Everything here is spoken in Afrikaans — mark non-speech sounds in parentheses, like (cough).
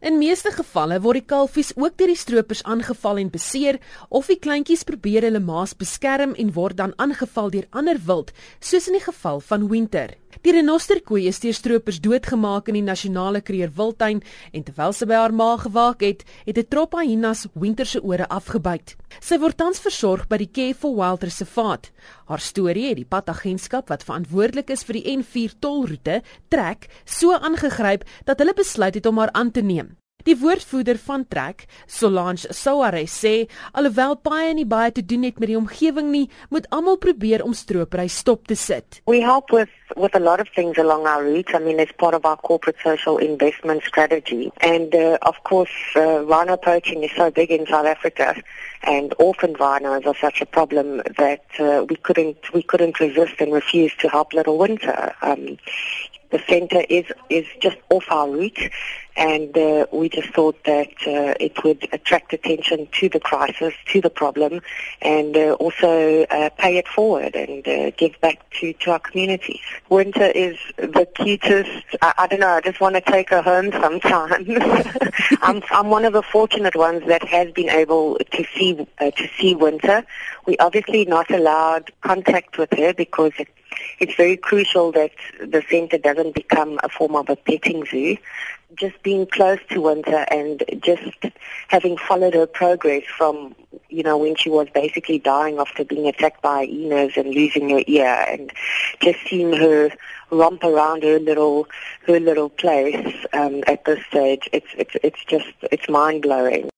In meeste gevalle word die kalfies ook deur die stroopers aangeval en beseer of die kleintjies probeer hulle maas beskerm en word dan aangeval deur ander wild, soos in die geval van Winter. Die renosterkoei is deur stroopers doodgemaak in die nasionale Kruger Wildtuin en terwyl sy by haar ma gewaak het, het 'n trop hyenas Winter se ore afgebyt. Sy word tans versorg by die Care for Wild Reservaat. Haar storie het die padagentskap wat verantwoordelik is vir die N4 tolroete, trek, so aangegryp dat hulle besluit het om haar aan te neem. Die woordvoerder van Trek, Solange Souare sê alhoewel baie nie baie te doen het met die omgewing nie, moet almal probeer om stropery stop te sit. We help with with a lot of things along our route. I mean, it's part of our corporate social investment strategy. And uh, of course, uh, rhino poaching is so big in South Africa and orphan rhinos are such a problem that uh, we couldn't we couldn't resist and refuse to help little winter. Um, the center is is just off our route and uh, we just thought that uh, it would attract attention to the crisis, to the problem, and uh, also uh, pay it forward and uh, give back to, to our communities. Winter is the cutest. I, I don't know. I just want to take her home sometime. (laughs) I'm, I'm one of the fortunate ones that has been able to see uh, to see winter. We obviously not allowed contact with her because it it's very crucial that the center doesn't become a form of a petting zoo. Just being close to Winter and just having followed her progress from, you know, when she was basically dying after being attacked by hyenas and losing her ear and just seeing her romp around her little her little place um, at this stage, it's it's it's just it's mind blowing.